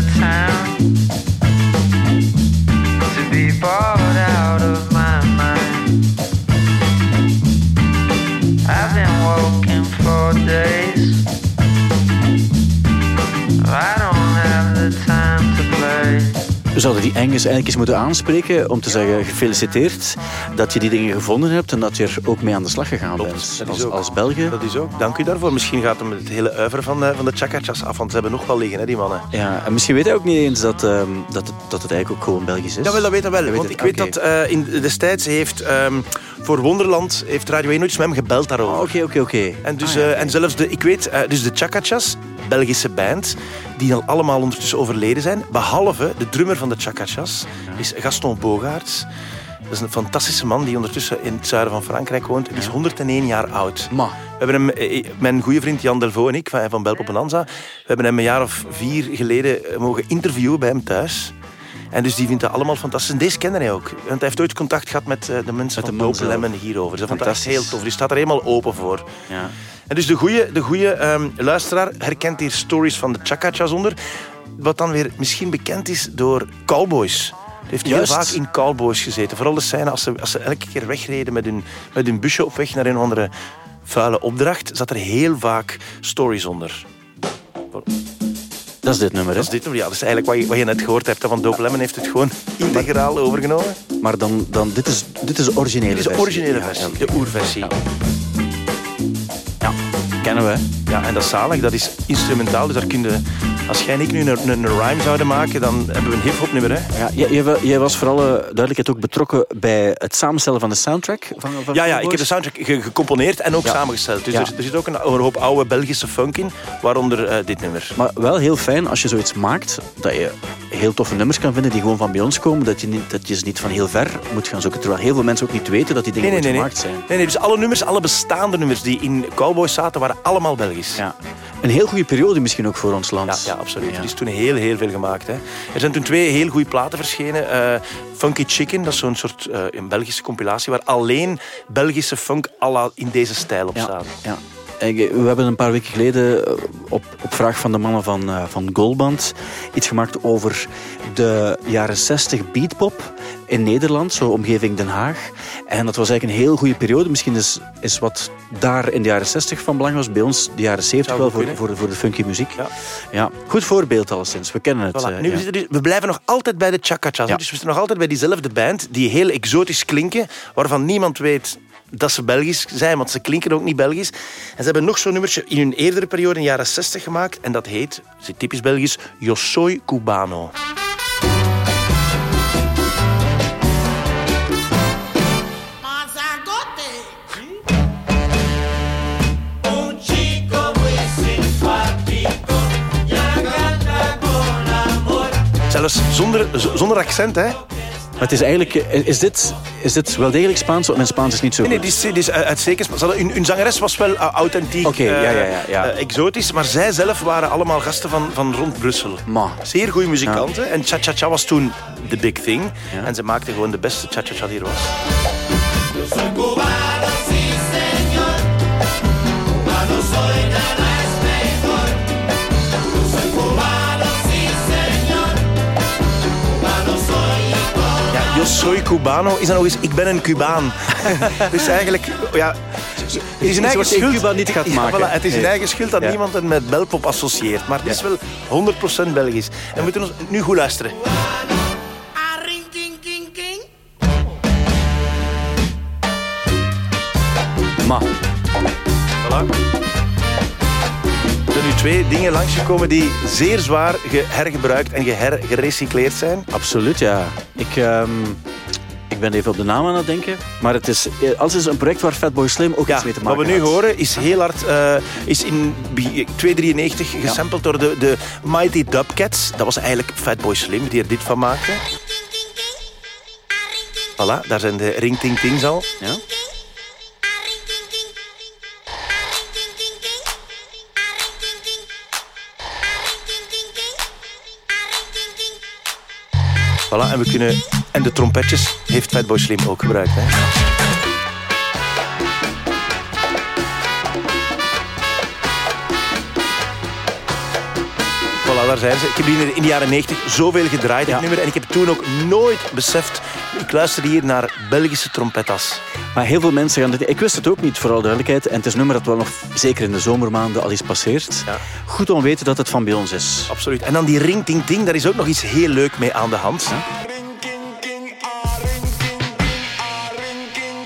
Speaker 2: zouden die Engels eigenlijk eens moeten aanspreken om te zeggen gefeliciteerd dat je die dingen gevonden hebt en dat je er ook mee aan de slag gegaan bent. Als,
Speaker 4: ook.
Speaker 2: als België.
Speaker 4: Dat is ook. Dank u daarvoor. Misschien gaat hem het hele uiver van, eh, van de Chacachas af, want ze hebben nog wel liggen, hè, die mannen.
Speaker 2: Ja, en misschien weet hij ook niet eens dat, ehm, dat, het, dat het eigenlijk ook gewoon Belgisch is.
Speaker 4: Ja, wel, dat weet hij wel.
Speaker 2: Hij weet
Speaker 4: want
Speaker 2: het,
Speaker 4: ik weet dat eh, in destijds heeft ehm, voor Wonderland heeft Radio 1 nooit met hem gebeld daarover.
Speaker 2: Ah, Oké, oké, oké.
Speaker 4: En, dus,
Speaker 2: Ah, ja,
Speaker 4: eh, en zelfs de, ik weet, eh, dus de Chacachas, Belgische band, die al allemaal ondertussen overleden zijn, behalve de drummer van de Chacachas, is Gaston Bogaerts. Dat is een fantastische man die ondertussen in het zuiden van Frankrijk woont. Die is 101 jaar oud.
Speaker 2: Ma.
Speaker 4: We hebben hem, eh, mijn goede vriend Jan Delvaux en ik van, van Belp op Bonanza, we hebben hem een jaar of vier geleden mogen interviewen bij hem thuis. En dus die vindt dat allemaal fantastisch. En deze kende hij ook. Want hij heeft ooit contact gehad met eh, de mensen
Speaker 2: de
Speaker 4: van Dope
Speaker 2: zelf.
Speaker 4: Lemon hierover. Dat
Speaker 2: Fantastisch.
Speaker 4: heel tof. Die staat er helemaal open voor.
Speaker 2: Ja.
Speaker 4: En dus de goede de goeie, ehm, luisteraar herkent hier stories van de Chacachas onder. Wat dan weer misschien bekend is door cowboys. Die heeft heel vaak in cowboys gezeten. Vooral de scène als ze, als ze elke keer wegreden met hun, met hun busje op weg naar een andere vuile opdracht, zat er heel vaak stories onder.
Speaker 2: Dat is dit nummer, hè?
Speaker 4: Dat is dit nummer. Ja, dat is eigenlijk wat je, wat je net gehoord hebt. Van Dope Lemon heeft het gewoon (laughs) integraal overgenomen.
Speaker 2: Maar dan, dan dit, is, dit is de originele
Speaker 4: Dit is de
Speaker 2: versie.
Speaker 4: originele
Speaker 2: Ja,
Speaker 4: versie,
Speaker 2: ja.
Speaker 4: de oerversie.
Speaker 2: Ja, kennen we.
Speaker 4: Ja, en dat is zalig, dat is instrumentaal. Dus daar kun je, als jij en ik nu een, een, een rhyme zouden maken, dan hebben we een hip-hop nummer. Hè?
Speaker 2: Ja, jij, jij wa- jij was vooral eh, duidelijkheid ook betrokken bij het samenstellen van de soundtrack. Van, van
Speaker 4: Ja, ja, ik heb de soundtrack ge- gecomponeerd en ook
Speaker 2: Ja.
Speaker 4: samengesteld. Dus
Speaker 2: Ja.
Speaker 4: er, er zit ook een, een hoop oude Belgische funk in, waaronder eh, dit nummer.
Speaker 2: Maar wel heel fijn als je zoiets maakt, dat je heel toffe nummers kan vinden die gewoon van bij ons komen. Dat je, niet, dat je ze niet van heel ver moet gaan zoeken. Terwijl heel veel mensen ook niet weten dat die dingen
Speaker 4: Nee, nee. Nee.
Speaker 2: gemaakt zijn.
Speaker 4: nee, nee, dus alle nummers, alle bestaande nummers die in Cowboys zaten, waren allemaal Belgisch.
Speaker 2: Ja. Een heel goede periode misschien ook voor ons land.
Speaker 4: Ja, ja, absoluut.
Speaker 2: Ja.
Speaker 4: Er is toen heel, heel veel gemaakt. Hè. Er zijn toen twee heel goede platen verschenen. Eh, Funky Chicken, dat is zo'n soort eh, een Belgische compilatie, waar alleen Belgische funk à la in deze stijl op
Speaker 2: Ja,
Speaker 4: staan.
Speaker 2: ja. Eh, We hebben een paar weken geleden op, op vraag van de mannen van, eh, van Goldband iets gemaakt over de jaren 60 beatpop in Nederland, zo omgeving Den Haag. En dat was eigenlijk een heel goede periode. Misschien is, is wat daar in de jaren 60 van belang was, bij ons de jaren 70
Speaker 4: Zou
Speaker 2: wel voor, voor, voor de funky muziek.
Speaker 4: Ja.
Speaker 2: Ja. Goed voorbeeld alleszins, we kennen het.
Speaker 4: Voilà.
Speaker 2: eh,
Speaker 4: nu,
Speaker 2: ja.
Speaker 4: we, zitten dus- we blijven nog altijd bij de.
Speaker 2: Ja.
Speaker 4: Dus we zitten nog altijd bij diezelfde band, die heel exotisch klinken, waarvan niemand weet dat ze Belgisch zijn, want ze klinken ook niet Belgisch. En ze hebben nog zo'n nummertje in hun eerdere periode, in de jaren 60, gemaakt. En dat heet, is typisch Belgisch, Yo soy cubano. Zonder, zonder accent, hè?
Speaker 2: Maar het is eigenlijk, eh, is dit, is dit wel degelijk Spaans? Want mijn Spaans is niet zo
Speaker 4: Nee, nee, die is, die is uh, uitstekend. Hadden- Hun, hun zangeres was wel uh, authentiek,
Speaker 2: Oké, ja,
Speaker 4: uh,
Speaker 2: ja, ja, ja.
Speaker 4: uh, exotisch, maar zij zelf waren allemaal gasten van, van rond Brussel.
Speaker 2: Ma.
Speaker 4: Zeer goede muzikanten. En Cha Cha Cha was toen de big thing.
Speaker 2: Ja.
Speaker 4: En ze maakten gewoon de beste Cha Cha Cha die er was.
Speaker 6: Soy cubano
Speaker 4: is dan nog eens ik ben een Cubaan. (laughs) dus eigenlijk, ja, Het is een eigen schuld.
Speaker 2: Cuba niet gaat
Speaker 4: Ja,
Speaker 2: maken.
Speaker 4: voilà, het is een
Speaker 2: Nee.
Speaker 4: eigen schuld dat
Speaker 2: Ja.
Speaker 4: niemand het met belpop associeert. Maar het is wel 100% Belgisch. En we moeten ons nu goed luisteren.
Speaker 2: Maar,
Speaker 4: Voilà. Er zijn nu twee dingen langsgekomen die zeer zwaar gehergebruikt en geher gerecycleerd zijn.
Speaker 2: absoluut, ja. Ik, ehm, ik ben even op de naam aan het denken. Maar het is, eh, alles is een project waar Fatboy Slim ook
Speaker 4: Ja,
Speaker 2: iets mee te
Speaker 4: wat
Speaker 2: maken
Speaker 4: we nu
Speaker 2: had.
Speaker 4: horen is heel hard, eh, is in bi- 293 gesampled door de, de Mighty Dubcats. Dat was eigenlijk Fatboy Slim die er dit van maakte. Voilà, daar zijn de ring ting tings al.
Speaker 2: Ja?
Speaker 4: En we kunnen... En de trompetjes heeft Fatboy Slim ook gebruikt. Hè? Voilà, daar zijn ze. Ik heb die in de jaren 90 zoveel gedraaid,
Speaker 2: Ja.
Speaker 4: nummer. En ik heb toen ook nooit beseft... Luister hier naar Belgische trompetas.
Speaker 2: Maar heel veel mensen gaan dit... Ik wist het ook niet, voor alle duidelijkheid. En het is een nummer dat wel nog, zeker in de zomermaanden, al is passeert.
Speaker 4: Ja.
Speaker 2: Goed om te weten dat het van bij ons is.
Speaker 4: Absoluut. En dan die ring ting ting, daar is ook nog iets heel leuk mee aan de hand.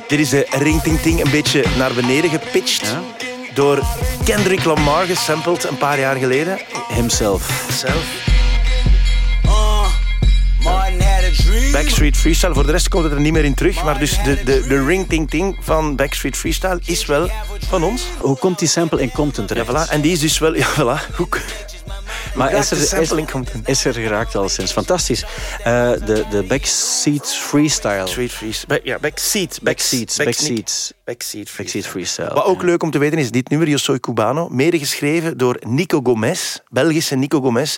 Speaker 4: Dit is de ring ting ting een beetje naar beneden gepitcht.
Speaker 2: Ja.
Speaker 4: Door Kendrick Lamar gesampled een paar jaar geleden.
Speaker 2: Himself.
Speaker 4: Zelf. Backstreet Freestyle. Voor de rest komt het er niet meer in terug. Maar dus de, de, de ring ting ting van Backstreet Freestyle is wel van ons.
Speaker 2: Hoe komt die sample in Compton
Speaker 4: Ja,
Speaker 2: terecht?
Speaker 4: voilà. En die is dus wel... (laughs) Ja, voilà. Hoe,
Speaker 2: Maar is er,
Speaker 4: de sample in
Speaker 2: is, is er geraakt al sinds. Fantastisch. Eh, de, de Backseat Freestyle.
Speaker 4: Street Freestyle. Back, ja, backseat.
Speaker 2: Backseats.
Speaker 4: Back-
Speaker 2: Backseats.
Speaker 4: Backseat
Speaker 2: Backseat Freestyle.
Speaker 4: Wat ook leuk om te weten is dit nummer, Yo Soy Cubano, medegeschreven door Nico Gomez, Belgische Nico Gomez.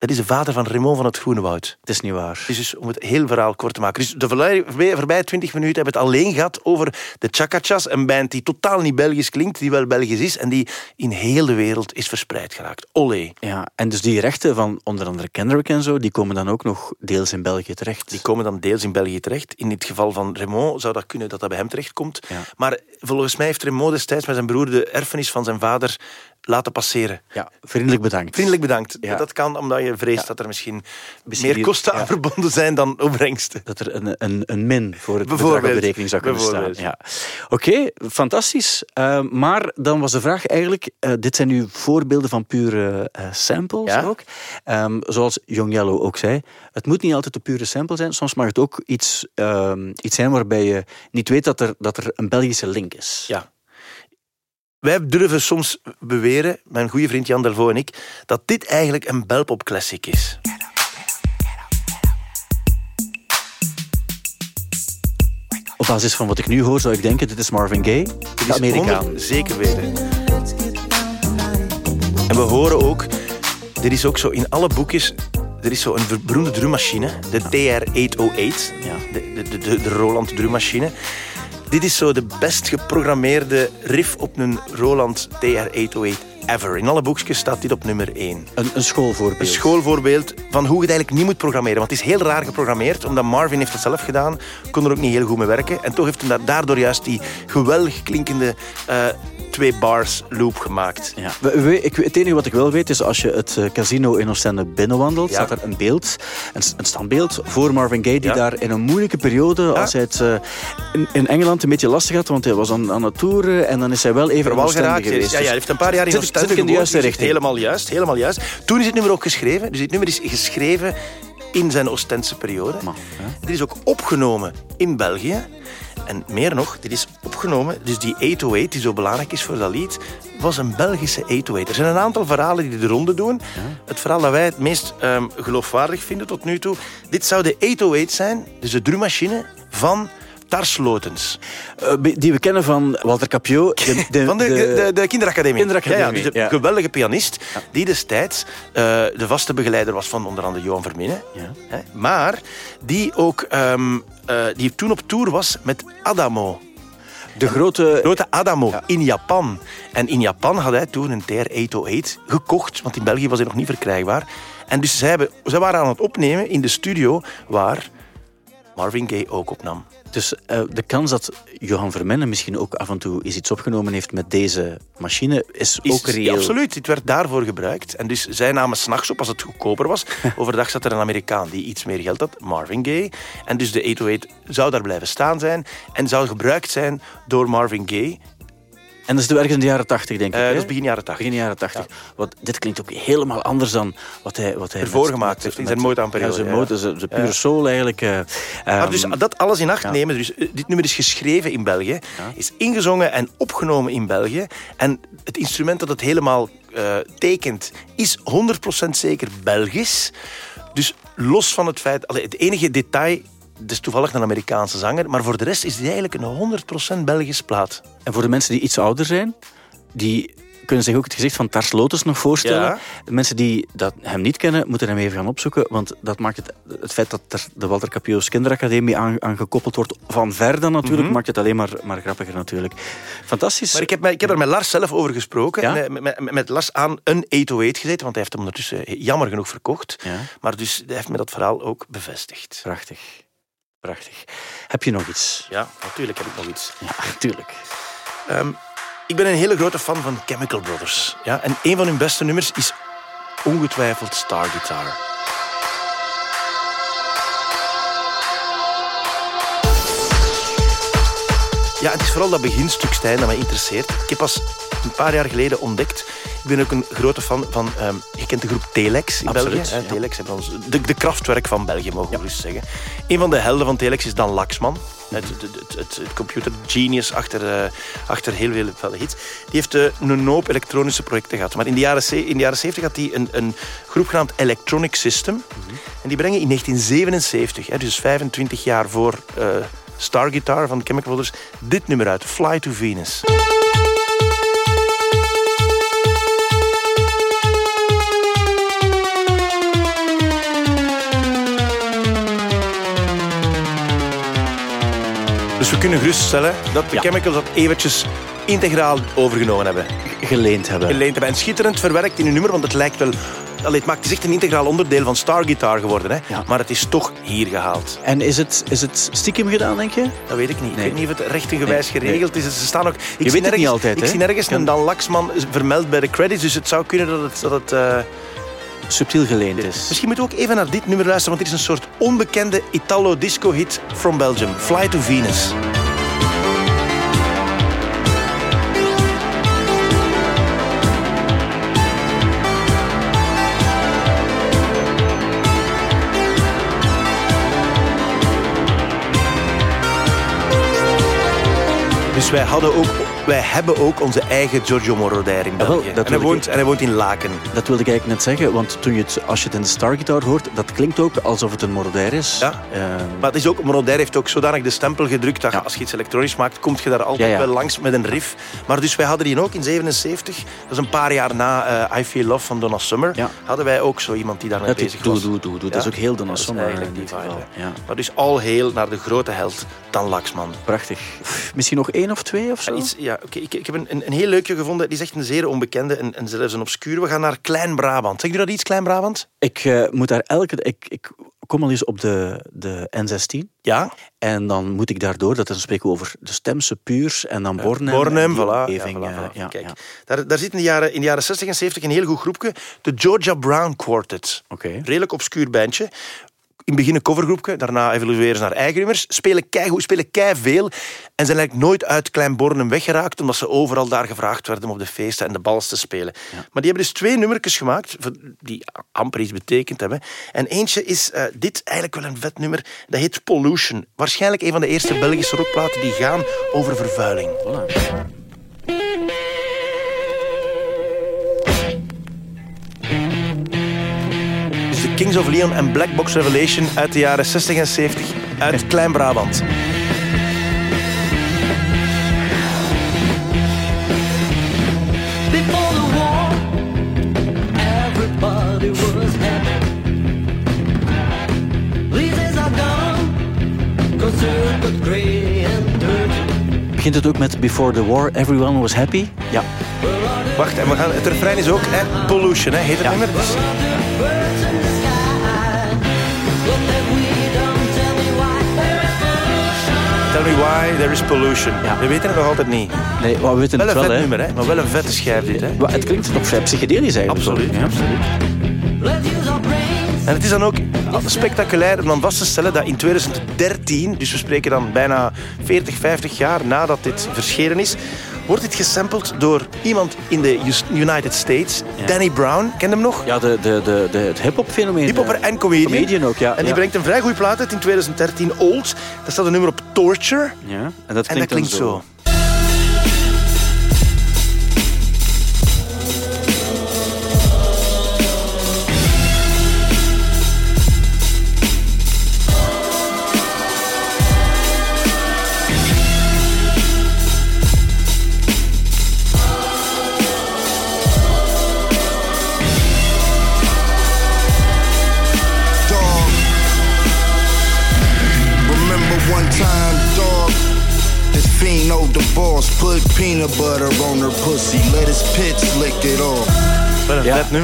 Speaker 4: Dat is de vader van Raymond van het Groene Woud.
Speaker 2: Het is niet waar.
Speaker 4: Dus, dus om het heel verhaal kort te maken. Dus de voorbij- voorbij, voorbij 20 minuten hebben we het alleen gehad over de Chacachas, een band die totaal niet Belgisch klinkt, die wel Belgisch is en die in heel de wereld is verspreid geraakt. Olé.
Speaker 2: Ja, en dus die rechten van onder andere Kendrick en zo, die komen dan ook nog deels in België terecht.
Speaker 4: Die komen dan deels in België terecht. In het geval van Raymond zou dat kunnen dat dat bij hem terechtkomt.
Speaker 2: Ja.
Speaker 4: Maar volgens mij heeft Raymond destijds met zijn broer de erfenis van zijn vader laten passeren.
Speaker 2: Ja, vriendelijk bedankt.
Speaker 4: Vriendelijk bedankt.
Speaker 2: Ja.
Speaker 4: Dat kan omdat je vreest
Speaker 2: Ja.
Speaker 4: dat er misschien,
Speaker 2: Misschien
Speaker 4: meer kosten aan verbonden zijn dan opbrengsten.
Speaker 2: Dat er een, een, een min voor het bedrag op de rekening zou kunnen staan. Ja. Oké, fantastisch. Eh, maar dan was de vraag eigenlijk, eh, dit zijn nu voorbeelden van pure eh, samples ook. Ehm, zoals Young Yellow ook zei, het moet niet altijd een pure sample zijn. Soms mag het ook iets, ehm, iets zijn waarbij je niet weet dat er, dat er een Belgische link is.
Speaker 4: Ja. Wij durven soms beweren, mijn goede vriend Jan Delvaux en ik, dat dit eigenlijk een belpop classic is.
Speaker 2: Op basis van wat ik nu hoor zou ik denken, dit is Marvin Gaye,
Speaker 4: Dit is
Speaker 2: Amerikaan.
Speaker 4: 100 Zeker weten. En we horen ook, dit is ook zo in alle boekjes, er is zo een beroemde drummachine, de TR-808,
Speaker 2: Ja.
Speaker 4: de, de, de, de Roland drummachine. Dit is zo de best geprogrammeerde riff op een Roland TR-808 ever. In alle boekjes staat dit op nummer 1.
Speaker 2: Een, een schoolvoorbeeld.
Speaker 4: Een schoolvoorbeeld van hoe je het eigenlijk niet moet programmeren. Want het is heel raar geprogrammeerd, omdat Marvin heeft het zelf gedaan, kon er ook niet heel goed mee werken. En toch heeft hij daar- daardoor juist die geweldig klinkende eh, twee bars loop gemaakt.
Speaker 2: Ja. We- we- ik, het enige wat ik wel weet is als je het eh, casino in Oostende binnenwandelt,
Speaker 4: Ja.
Speaker 2: staat er een beeld, een, een standbeeld voor Marvin Gaye, die
Speaker 4: Ja.
Speaker 2: daar in een moeilijke periode, als hij het eh, in, in Engeland een beetje lastig had, want hij was aan, aan het toeren en dan is hij wel even
Speaker 4: Verwal geraakt.
Speaker 2: geweest.
Speaker 4: Ja, ja, hij heeft een paar jaar in Oostende
Speaker 2: in de juiste richting?
Speaker 4: Helemaal juist, helemaal juist. Toen is dit nummer ook geschreven. Dus dit nummer is geschreven in zijn Oostense periode.
Speaker 2: Maar, ja.
Speaker 4: Dit is ook opgenomen in België. En meer nog, dit is opgenomen, dus die 808 die zo belangrijk is voor dat lied, was een Belgische 808. Er zijn een aantal verhalen die de ronde doen. Het verhaal dat wij het meest ehm, geloofwaardig vinden tot nu toe, dit zou de 808 zijn, dus de drummachine van Tarslotens.
Speaker 2: Eh, die we kennen van Walter Capio. De, (laughs) de-
Speaker 4: Van de, de, de, kinderacademie.
Speaker 2: Kinderacademie,
Speaker 4: Ja, ja, dus de
Speaker 2: ja.
Speaker 4: geweldige pianist die destijds eh, de vaste begeleider was van onder andere Johan Verminnen. Maar die ook ehm, eh, die toen op tour was met Adamo.
Speaker 2: de grote...
Speaker 4: Grote Adamo in Japan. En in Japan had hij toen een TR-808 gekocht, want in België was hij nog niet verkrijgbaar. En dus zij, hebben, zij waren aan het opnemen in de studio waar Marvin Gaye ook opnam.
Speaker 2: Dus eh, de kans dat Johan Vermenne misschien ook af en toe eens iets opgenomen heeft met deze machine is,
Speaker 4: Is-
Speaker 2: ook reëel.
Speaker 4: Ja, absoluut. Het werd daarvoor gebruikt. En dus zij namen s'nachts op als het goedkoper was. (laughs) Overdag zat er een Amerikaan die iets meer geld had, Marvin Gaye. En dus de 808 zou daar blijven staan zijn en zou gebruikt zijn door Marvin Gaye.
Speaker 2: En dat is ergens in de jaren 80, denk ik. Hè?
Speaker 4: dat is begin jaren 80.
Speaker 2: Begin jaren 80. Want dit klinkt ook helemaal anders dan wat hij, wat hij
Speaker 4: Ervoor
Speaker 2: met-
Speaker 4: gemaakt heeft in zijn Motown-periode,
Speaker 2: Ja, zijn
Speaker 4: ja.
Speaker 2: Motown, zijn- zijn pure
Speaker 4: Ja.
Speaker 2: soul eigenlijk. eh,
Speaker 4: Maar
Speaker 2: ehm,
Speaker 4: dus dat alles in acht
Speaker 2: ja.
Speaker 4: nemen. Dus, eh, dit nummer is geschreven in België, is ingezongen en opgenomen in België. En het instrument dat het helemaal eh, tekent is 100% zeker Belgisch. Dus los van het feit... allee, het enige detail, het is toevallig een Amerikaanse zanger, maar voor de rest is dit eigenlijk een 100% Belgisch plaat.
Speaker 2: En voor de mensen die iets ouder zijn, die kunnen zich ook het gezicht van Tars Lotus nog voorstellen.
Speaker 4: Ja.
Speaker 2: De mensen die dat hem niet kennen, moeten hem even gaan opzoeken. Want dat maakt het, het feit dat er de Walter Capio's Kinderacademie aan, aan gekoppeld wordt, van ver dan natuurlijk, maakt het alleen maar, maar grappiger natuurlijk. Fantastisch.
Speaker 4: Mhm. Maar ik heb, ik heb er met Lars zelf over gesproken.
Speaker 2: Ja?
Speaker 4: Eh, met, met, met Lars aan een 808 gezeten, want hij heeft hem ondertussen eh, jammer genoeg verkocht.
Speaker 2: Ja.
Speaker 4: Maar dus hij heeft me dat verhaal ook bevestigd.
Speaker 2: Prachtig. Prachtig. Heb je nog iets?
Speaker 4: Ja, natuurlijk heb ik nog iets.
Speaker 2: Ja, tuurlijk.
Speaker 4: Ehm, ik ben een hele grote fan van Chemical Brothers. Ja, en een van hun beste nummers is ongetwijfeld Star Guitar. Ja, het is vooral dat beginstuk, Stijn, dat mij interesseert. Ik heb pas een paar jaar geleden ontdekt. Ik ben ook een grote fan van... ehm, je kent de groep Telex in
Speaker 2: Absoluut,
Speaker 4: België. hè?
Speaker 2: ja.
Speaker 4: Telex hebben ons, de, de krachtwerk van België, mogen we gerust zeggen. Een van de helden van Telex is Dan Laxman. Het, het, het, computer genius achter, eh, achter heel veel felle hits. Die heeft eh, een hoop elektronische projecten gehad. Maar in de jaren, in de jaren 70 had hij een, een groep genaamd Electronic System. En die brengen in 1977, hè, dus 25 jaar voor eh, Star Guitar van Chemical Brothers, dit nummer uit, Fly to Venus. Dus we kunnen geruststellen dat de
Speaker 2: Ja.
Speaker 4: Chemicals dat eventjes integraal overgenomen hebben.
Speaker 2: Geleend hebben.
Speaker 4: Geleend hebben. En schitterend verwerkt in een nummer, want het lijkt wel... Allee, het maakt het is echt een integraal onderdeel van Star Guitar geworden. Hè?
Speaker 2: Ja.
Speaker 4: Maar het is toch hier gehaald.
Speaker 2: En is het, is het stiekem gedaan, denk je?
Speaker 4: Dat weet ik niet.
Speaker 2: Nee.
Speaker 4: Ik weet niet of het rechtengewijs
Speaker 2: Nee,
Speaker 4: geregeld is. Ze staan ook, ik
Speaker 2: weet
Speaker 4: zie
Speaker 2: het
Speaker 4: nergens,
Speaker 2: niet altijd,
Speaker 4: Ik
Speaker 2: hè?
Speaker 4: zie nergens
Speaker 2: Kan-
Speaker 4: een Dan Laxman vermeld bij de credits, dus het zou kunnen dat het... Dat het eh,
Speaker 2: Subtiel geleend is.
Speaker 4: Misschien moeten we ook even naar dit nummer luisteren, want dit is een soort onbekende Italo-disco-hit from Belgium. Fly to Venus. Dus wij, hadden ook, wij hebben ook onze eigen Giorgio Moroder in
Speaker 2: wel,
Speaker 4: België.
Speaker 2: dat
Speaker 4: en, hij woont, en hij woont in Laken.
Speaker 2: Dat wilde ik eigenlijk net zeggen, want toen je het, als je het in de Star Guitar hoort, dat klinkt ook alsof het een Moroder is.
Speaker 4: Ja.
Speaker 2: Ehm,
Speaker 4: Maar het is ook, Moroder heeft ook zodanig de stempel gedrukt dat
Speaker 2: Ja.
Speaker 4: als je iets elektronisch maakt, kom je daar altijd wel langs met een riff. Maar dus wij hadden die ook in 77, dat is een paar jaar na eh, I Feel Love van Donna Summer, hadden wij ook zo iemand die daarmee bezig was.
Speaker 2: doe, doe, doe. Dat is ook heel Donna
Speaker 4: Dat is
Speaker 2: Summer
Speaker 4: eigenlijk
Speaker 2: dit
Speaker 4: die
Speaker 2: geval.
Speaker 4: vibe,
Speaker 2: Ja,
Speaker 4: Maar dus al heel naar de grote held, Dan Laxman.
Speaker 2: prachtig. Misschien nog één of twee of zo?
Speaker 4: Iets, ja, oké. Ik, ik heb een, een, een heel leukje gevonden. Die is echt een zeer onbekende en, en zelfs een obscure. We gaan naar Klein-Brabant. Zeg je dat iets, Klein-Brabant?
Speaker 2: Ik eh, moet daar elke... Ik, ik kom al eens op de, de N16.
Speaker 4: Ja.
Speaker 2: En dan moet ik daardoor, dat is een spreek over de Stemse Puurs en dan Bornem.
Speaker 4: Bornem, voilà. Ja,
Speaker 2: omgeving,
Speaker 4: voilà,
Speaker 2: eh,
Speaker 4: voilà.
Speaker 2: ja,
Speaker 4: Kijk,
Speaker 2: ja.
Speaker 4: Daar, daar zit in de, jaren, in de jaren 60 en 70 een heel goed groepje. De Georgia Brown Quartet.
Speaker 2: Oké.
Speaker 4: Redelijk obscuur bandje. In het begin een covergroepje, daarna evolueren ze naar eigen nummers. Spelen keigoed, spelen keiveel. En zijn eigenlijk nooit uit Klein Bornem weggeraakt, omdat ze overal daar gevraagd werden om op de feesten en de bals te spelen. Maar die hebben dus twee nummertjes gemaakt, die amper iets betekend hebben. En eentje is eh, dit, eigenlijk wel een vet nummer, dat heet Pollution. Waarschijnlijk een van de eerste Belgische rockplaten die gaan over vervuiling. De Kings of Leon en Black Box Revelation uit de jaren 60 en 70 uit Klein-Brabant.
Speaker 6: Before the war, everybody was happy. These days are gone, concerned but grey and dirty.
Speaker 2: Begint het ook met Before the War, Everyone Was Happy? Ja.
Speaker 4: Wacht, en we gaan, het refrein is ook hè, Pollution, hè, heet het
Speaker 2: Ja.
Speaker 4: nummer. Dus-
Speaker 6: why.
Speaker 4: There Is Pollution. We weten het nog altijd niet.
Speaker 2: Nee, maar we weten
Speaker 4: Wel
Speaker 2: het
Speaker 4: een
Speaker 2: wel,
Speaker 4: vet
Speaker 2: hè.
Speaker 4: nummer, hè? maar wel een vette schijf dit. Hè?
Speaker 2: Maar het klinkt toch vrij psychedelisch eigenlijk.
Speaker 4: Absoluut,
Speaker 2: Ja.
Speaker 4: En het is dan ook spectaculair om dan vast te stellen dat in 2013, dus we spreken dan bijna 40, 50 jaar nadat dit verschenen is, wordt dit gesampled door iemand in de United States, Danny Brown. Ken hem nog?
Speaker 2: Ja, de, de, de, de, het hip-hop fenomeen.
Speaker 4: Hiphopper
Speaker 2: eh,
Speaker 4: en comedian.
Speaker 2: Comedian ook, ja.
Speaker 4: En die
Speaker 2: ja.
Speaker 4: brengt een vrij goede plaat uit in 2013, Old. Daar staat een nummer op Torture.
Speaker 2: Ja, en dat
Speaker 4: En dat
Speaker 2: klinkt, dan
Speaker 4: klinkt zo.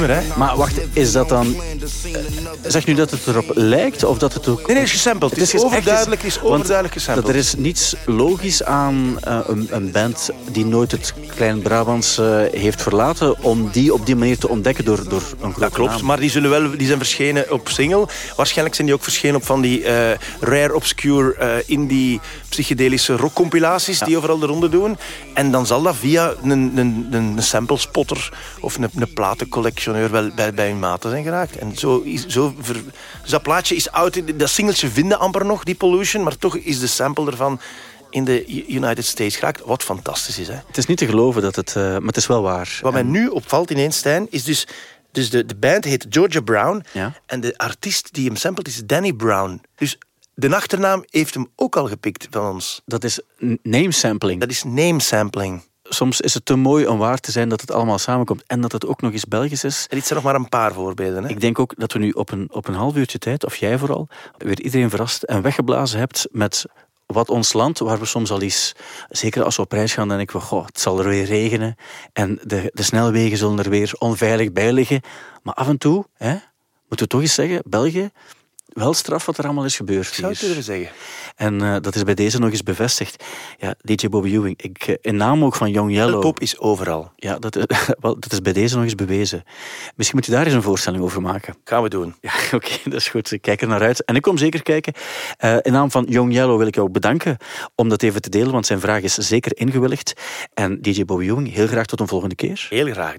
Speaker 4: Hè?
Speaker 2: Maar wacht, is dat dan... Zeg nu dat het erop lijkt of dat het ook...
Speaker 4: Nee, nee, het is gesampled. Het is
Speaker 2: echt-
Speaker 4: overduidelijk, het is
Speaker 2: want
Speaker 4: overduidelijk gesampled.
Speaker 2: Dat er is niets logisch aan eh, een, een band die nooit het Klein Brabants eh, heeft verlaten om die op die manier te ontdekken door, door een grote
Speaker 4: Dat klopt,
Speaker 2: naam.
Speaker 4: maar die, zullen wel, die zijn verschenen op single. Waarschijnlijk zijn die ook verschenen op van die eh, rare, obscure, eh, indie, psychedelische rockcompilaties die overal de ronde doen. En dan zal dat via een, een, een, een samplespotter of een, een platencollectioneur wel bij, bij hun maten zijn geraakt. En zo is, zo ver- dus dat plaatje is oud. Dat singeltje vinden amper nog, die Pollution, maar toch is de sample ervan in de United States geraakt. Wat fantastisch is, hè?
Speaker 2: Het is niet te geloven, dat het, eh, maar het is wel waar.
Speaker 4: Wat mij nu opvalt ineens, Stijn, is dus... Dus de, de band heet Georgia Brown.
Speaker 2: Ja.
Speaker 4: En de artiest die hem samplet is Danny Brown. Dus de achternaam heeft hem ook al gepikt van ons.
Speaker 2: Dat is name sampling.
Speaker 4: Dat is name sampling.
Speaker 2: Soms is het te mooi om waar te zijn dat het allemaal samenkomt. En dat het ook nog eens Belgisch is.
Speaker 4: En dit zijn nog maar een paar voorbeelden. Hè?
Speaker 2: Ik denk ook dat we nu op een, op een half uurtje tijd, of jij vooral, weer iedereen verrast en weggeblazen hebt met wat ons land, waar we soms al eens, zeker als we op reis gaan, dan denken we, goh, het zal er weer regenen en de, de snelwegen zullen er weer onveilig bij liggen. Maar af en toe, hè, moeten we toch eens zeggen, België, wel straf wat er allemaal is gebeurd.
Speaker 4: Ik zou het durven zeggen.
Speaker 2: En eh, dat is bij deze nog eens bevestigd. Ja, DJ Bobby Ewing, ik, eh, in naam ook van Young Yellow.
Speaker 4: Pop is overal.
Speaker 2: Ja, dat, (laughs) wel, dat is bij deze nog eens bewezen. Misschien moet je daar eens een voorstelling over maken.
Speaker 4: Gaan we doen.
Speaker 2: Ja, (laughs) oké, dat is goed. Ik kijk er naar uit. En ik kom zeker kijken. Eh, in naam van Young Yellow wil ik jou bedanken om dat even te delen, want zijn vraag is zeker ingewilligd. En DJ Bobby Ewing, heel graag tot een volgende keer.
Speaker 4: Heel graag.